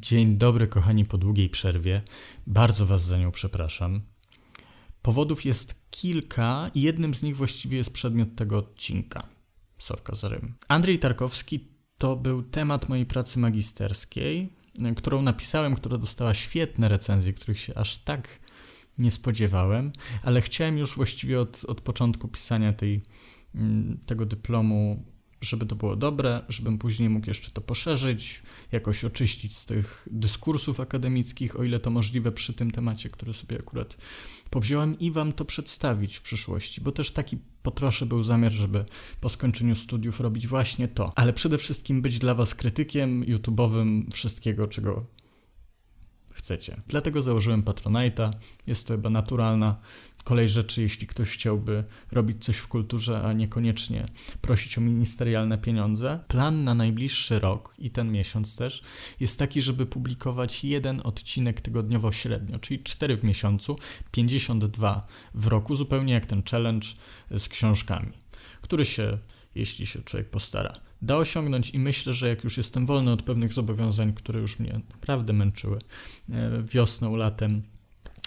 Dzień dobry, kochani, po długiej przerwie. Bardzo Was za nią przepraszam. Powodów jest kilka i jednym z nich właściwie jest przedmiot tego odcinka. Sorka za rym. Andrzej Tarkowski to był temat mojej pracy magisterskiej, którą napisałem, która dostała świetne recenzje, których się aż tak nie spodziewałem, ale chciałem już właściwie od, od początku pisania tej, mm, tego dyplomu żeby to było dobre, żebym później mógł jeszcze to poszerzyć, jakoś oczyścić z tych dyskursów akademickich, o ile to możliwe przy tym temacie, który sobie akurat powziąłem i wam to przedstawić w przyszłości, bo też taki po trosze był zamiar, żeby po skończeniu studiów robić właśnie to, ale przede wszystkim być dla was krytykiem YouTube'owym wszystkiego, czego chcecie. Dlatego założyłem Patronite'a, jest to chyba naturalna kolej rzeczy, jeśli ktoś chciałby robić coś w kulturze, a niekoniecznie prosić o ministerialne pieniądze. Plan na najbliższy rok i ten miesiąc też jest taki, żeby publikować jeden odcinek tygodniowo średnio, czyli 4 w miesiącu, 52 w roku, zupełnie jak ten challenge z książkami, który się, jeśli się człowiek postara, da osiągnąć i myślę, że jak już jestem wolny od pewnych zobowiązań, które już mnie naprawdę męczyły e, wiosną, latem,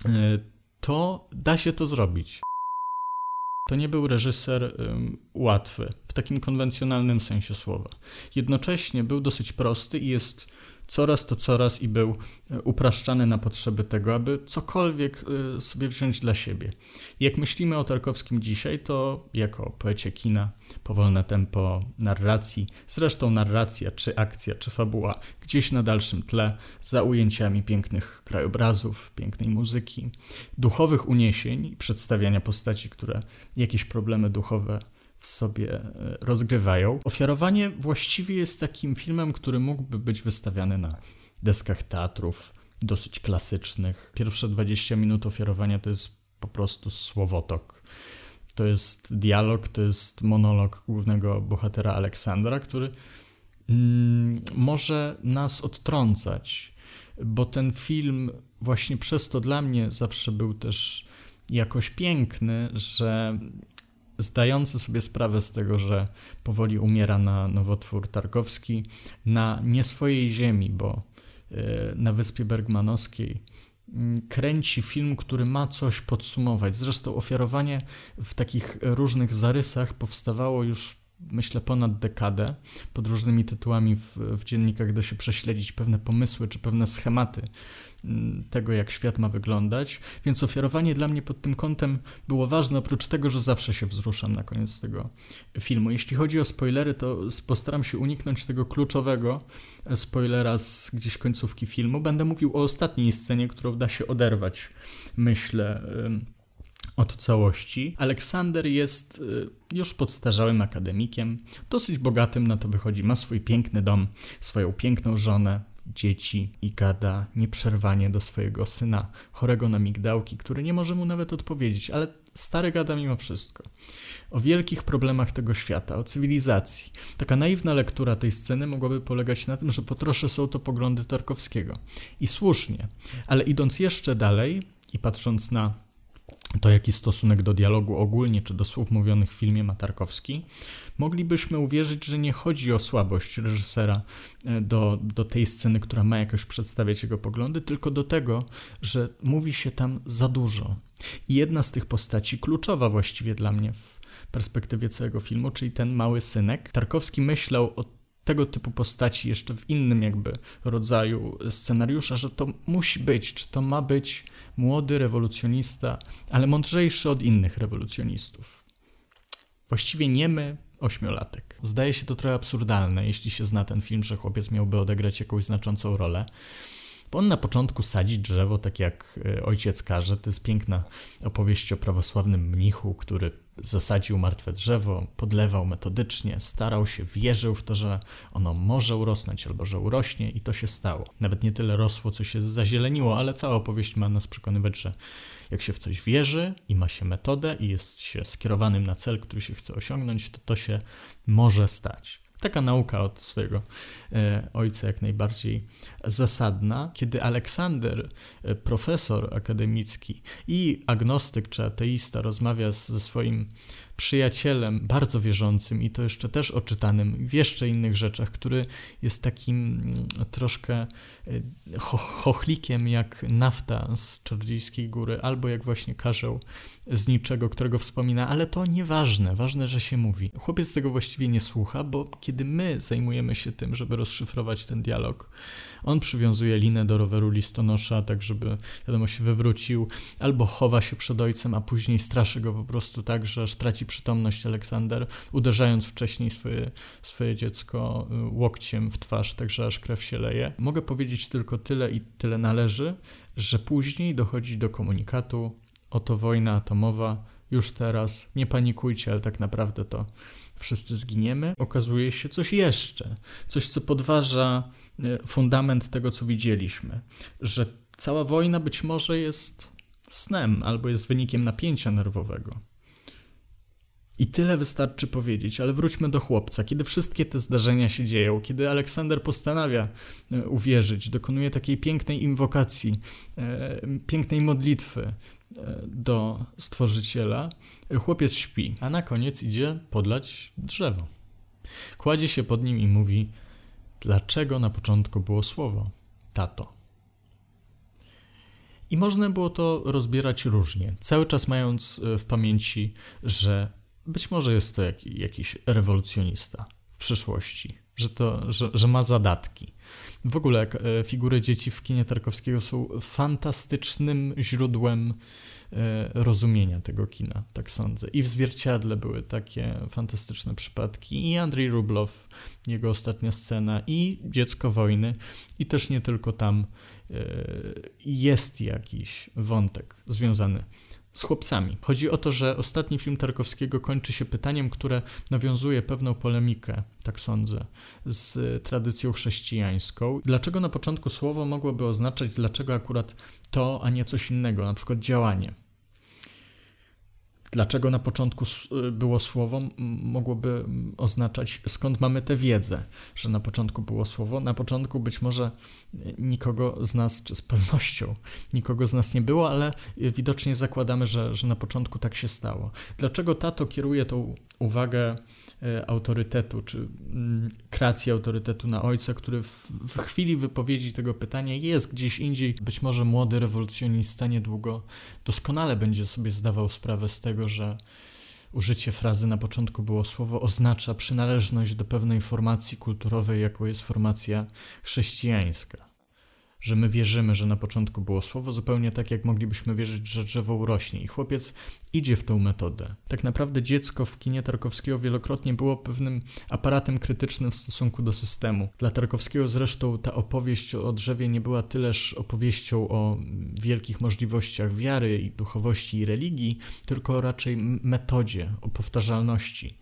e, to da się to zrobić. To nie był reżyser um, łatwy, w takim konwencjonalnym sensie słowa. Jednocześnie był dosyć prosty i jest coraz to coraz i był e, upraszczany na potrzeby tego, aby cokolwiek e, sobie wziąć dla siebie. Jak myślimy o Tarkowskim dzisiaj, to jako poecie kina, powolne tempo narracji, zresztą narracja, czy akcja, czy fabuła, gdzieś na dalszym tle, za ujęciami pięknych krajobrazów, pięknej muzyki, duchowych uniesień i przedstawiania postaci, które jakieś problemy duchowe w sobie e, rozgrywają. Ofiarowanie właściwie jest takim filmem, który mógłby być wystawiany na deskach teatrów dosyć klasycznych. Pierwsze 20 minut ofiarowania to jest po prostu słowotok. To jest dialog, to jest monolog głównego bohatera Aleksandra, który mm, może nas odtrącać, bo ten film właśnie przez to dla mnie zawsze był też jakoś piękny, że zdający sobie sprawę z tego, że powoli umiera na nowotwór tarkowski na nie swojej ziemi, bo e, na Wyspie Bergmanowskiej mm, kręci film, który ma coś podsumować. Zresztą ofiarowanie w takich różnych zarysach powstawało już myślę, ponad dekadę pod różnymi tytułami w, w dziennikach da się prześledzić pewne pomysły czy pewne schematy mm, tego, jak świat ma wyglądać. Więc ofiarowanie dla mnie pod tym kątem było ważne, oprócz tego, że zawsze się wzruszam na koniec tego filmu. Jeśli chodzi o spoilery, to postaram się uniknąć tego kluczowego spoilera z gdzieś końcówki filmu. Będę mówił o ostatniej scenie, którą da się oderwać, myślę od całości. Aleksander jest y, już podstarzałym akademikiem, dosyć bogatym na to wychodzi, ma swój piękny dom, swoją piękną żonę, dzieci i gada nieprzerwanie do swojego syna, chorego na migdałki, który nie może mu nawet odpowiedzieć, ale stary gada mimo wszystko. O wielkich problemach tego świata, o cywilizacji. Taka naiwna lektura tej sceny mogłaby polegać na tym, że po trosze są to poglądy Tarkowskiego. I słusznie, ale idąc jeszcze dalej i patrząc na to jaki stosunek do dialogu ogólnie, czy do słów mówionych w filmie ma Tarkowski, moglibyśmy uwierzyć, że nie chodzi o słabość reżysera e, do, do tej sceny, która ma jakoś przedstawiać jego poglądy, tylko do tego, że mówi się tam za dużo. I jedna z tych postaci, kluczowa właściwie dla mnie w perspektywie całego filmu, czyli ten mały synek, Tarkowski myślał o tego typu postaci jeszcze w innym jakby rodzaju scenariusza, że to musi być, czy to ma być młody rewolucjonista, ale mądrzejszy od innych rewolucjonistów. Właściwie niemy ośmiolatek. Zdaje się to trochę absurdalne, jeśli się zna ten film, że chłopiec miałby odegrać jakąś znaczącą rolę. Bo on na początku sadzi drzewo, tak jak e, ojciec każe. To jest piękna opowieść o prawosławnym mnichu, który zasadził martwe drzewo, podlewał metodycznie, starał się, wierzył w to, że ono może urosnąć albo że urośnie i to się stało. Nawet nie tyle rosło, co się zazieleniło, ale cała opowieść ma nas przekonywać, że jak się w coś wierzy i ma się metodę i jest się skierowanym na cel, który się chce osiągnąć, to to się może stać. Taka nauka od swojego e, ojca jak najbardziej zasadna. Kiedy Aleksander, e, profesor akademicki i agnostyk czy ateista rozmawia ze swoim przyjacielem, bardzo wierzącym i to jeszcze też oczytanym w jeszcze innych rzeczach, który jest takim mm, troszkę e, cho chochlikiem jak nafta z Czardziejskiej Góry, albo jak właśnie karzeł z niczego, którego wspomina, ale to nieważne, ważne, że się mówi. Chłopiec tego właściwie nie słucha, bo kiedy my zajmujemy się tym, żeby rozszyfrować ten dialog, on przywiązuje linę do roweru listonosza, tak żeby, wiadomo, się wywrócił, albo chowa się przed ojcem, a później straszy go po prostu tak, że aż traci przytomność Aleksander, uderzając wcześniej swoje, swoje dziecko y, łokciem w twarz, tak że aż krew się leje. Mogę powiedzieć tylko tyle i tyle należy, że później dochodzi do komunikatu, oto wojna atomowa, już teraz, nie panikujcie, ale tak naprawdę to wszyscy zginiemy. Okazuje się coś jeszcze, coś co podważa e, fundament tego, co widzieliśmy, że cała wojna być może jest snem albo jest wynikiem napięcia nerwowego. I tyle wystarczy powiedzieć, ale wróćmy do chłopca. Kiedy wszystkie te zdarzenia się dzieją, kiedy Aleksander postanawia e, uwierzyć, dokonuje takiej pięknej inwokacji, e, pięknej modlitwy, do stworzyciela, chłopiec śpi, a na koniec idzie podlać drzewo. Kładzie się pod nim i mówi: Dlaczego na początku było słowo? Tato. I można było to rozbierać różnie, cały czas mając e, w pamięci, że być może jest to jak, jakiś rewolucjonista w przyszłości, że, to, że, że ma zadatki. W ogóle e, figury dzieci w kinie Tarkowskiego są fantastycznym źródłem e, rozumienia tego kina, tak sądzę. I w Zwierciadle były takie fantastyczne przypadki, i Andrzej Rublow, jego ostatnia scena, i Dziecko Wojny, i też nie tylko tam e, jest jakiś wątek związany z chłopcami. Chodzi o to, że ostatni film Tarkowskiego kończy się pytaniem, które nawiązuje pewną polemikę, tak sądzę, z tradycją chrześcijańską. Dlaczego na początku słowo mogłoby oznaczać, dlaczego akurat to, a nie coś innego, na przykład działanie? Dlaczego na początku było słowo, mogłoby oznaczać, skąd mamy tę wiedzę, że na początku było słowo. Na początku być może nikogo z nas, czy z pewnością nikogo z nas nie było, ale widocznie zakładamy, że, że na początku tak się stało. Dlaczego tato kieruje tą uwagę autorytetu, czy mm, kreacji autorytetu na ojca, który w, w, chwili wypowiedzi tego pytania jest gdzieś indziej. Być może młody rewolucjonista niedługo doskonale będzie sobie zdawał sprawę z tego, że użycie frazy na początku było słowo oznacza przynależność do pewnej formacji kulturowej, jaką jest formacja chrześcijańska że my wierzymy, że na początku było słowo, zupełnie tak jak moglibyśmy wierzyć, że drzewo urośnie. I chłopiec idzie w tą metodę. Tak naprawdę dziecko w kinie Tarkowskiego wielokrotnie było pewnym aparatem krytycznym w stosunku do systemu. Dla Tarkowskiego zresztą ta opowieść o drzewie nie była tyleż opowieścią o wielkich możliwościach wiary i duchowości i religii, tylko raczej metodzie, o powtarzalności.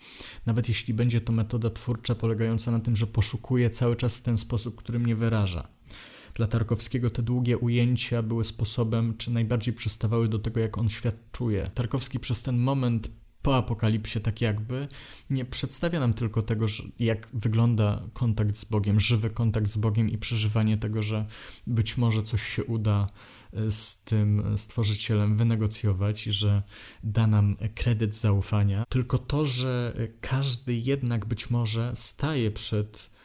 Nawet jeśli będzie to metoda twórcza polegająca na tym, że poszukuje cały czas w ten sposób, który mnie wyraża. Dla Tarkowskiego te długie ujęcia były sposobem, czy najbardziej przystawały do tego, jak on świat czuje. Tarkowski przez ten moment po apokalipsie, tak jakby, nie przedstawia nam tylko tego, jak wygląda kontakt z Bogiem, żywy kontakt z Bogiem i przeżywanie tego, że być może coś się uda e, z tym stworzycielem wynegocjować i że da nam kredyt zaufania, tylko to, że każdy jednak być może staje przed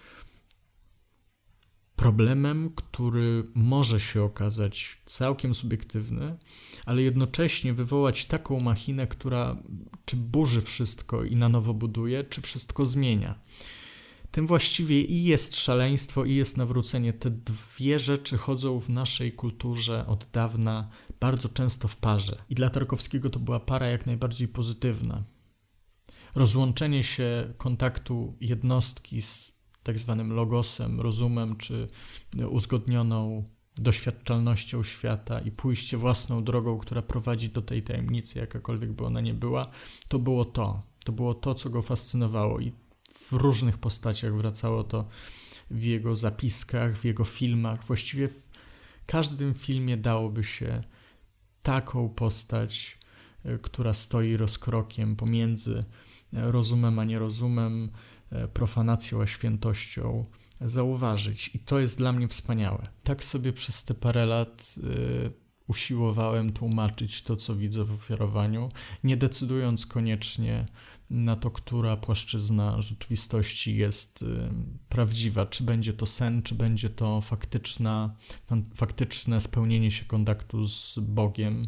problemem, który może się okazać całkiem subiektywny, ale jednocześnie wywołać taką machinę, która czy burzy wszystko i na nowo buduje, czy wszystko zmienia. Tym właściwie i jest szaleństwo, i jest nawrócenie. Te dwie rzeczy chodzą w naszej kulturze od dawna bardzo często w parze. I dla Tarkowskiego to była para jak najbardziej pozytywna. Rozłączenie się kontaktu jednostki z tak zwanym logosem, rozumem czy uzgodnioną doświadczalnością świata i pójście własną drogą, która prowadzi do tej tajemnicy, jakakolwiek by ona nie była, to było to. To było to, co go fascynowało i w różnych postaciach wracało to w jego zapiskach, w jego filmach. Właściwie w każdym filmie dałoby się taką postać, e, która stoi rozkrokiem pomiędzy rozumem a nierozumem, profanacją a świętością zauważyć. I to jest dla mnie wspaniałe. Tak sobie przez te parę lat usiłowałem tłumaczyć to, co widzę w ofiarowaniu, nie decydując koniecznie na to, która płaszczyzna rzeczywistości jest y, prawdziwa. Czy będzie to sen, czy będzie to faktyczna, faktyczne spełnienie się kontaktu z Bogiem,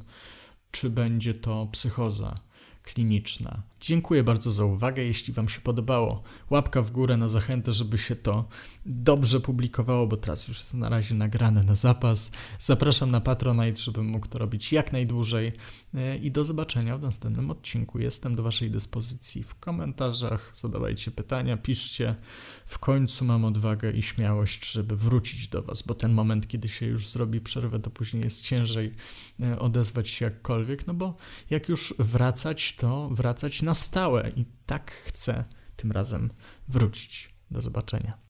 czy będzie to psychoza kliniczna. Dziękuję bardzo za uwagę. Jeśli Wam się podobało, łapka w górę na zachętę, żeby się to dobrze publikowało, bo teraz już jest na razie nagrane na zapas. Zapraszam na Patronite, żebym mógł to robić jak najdłużej e, i do zobaczenia w następnym odcinku. Jestem do Waszej dyspozycji w komentarzach, zadawajcie pytania, piszcie. W końcu mam odwagę i śmiałość, żeby wrócić do Was, bo ten moment, kiedy się już zrobi przerwę, to później jest ciężej e, odezwać się jakkolwiek, no bo jak już wracać, to wracać na stałe i tak chcę tym razem wrócić. Do zobaczenia.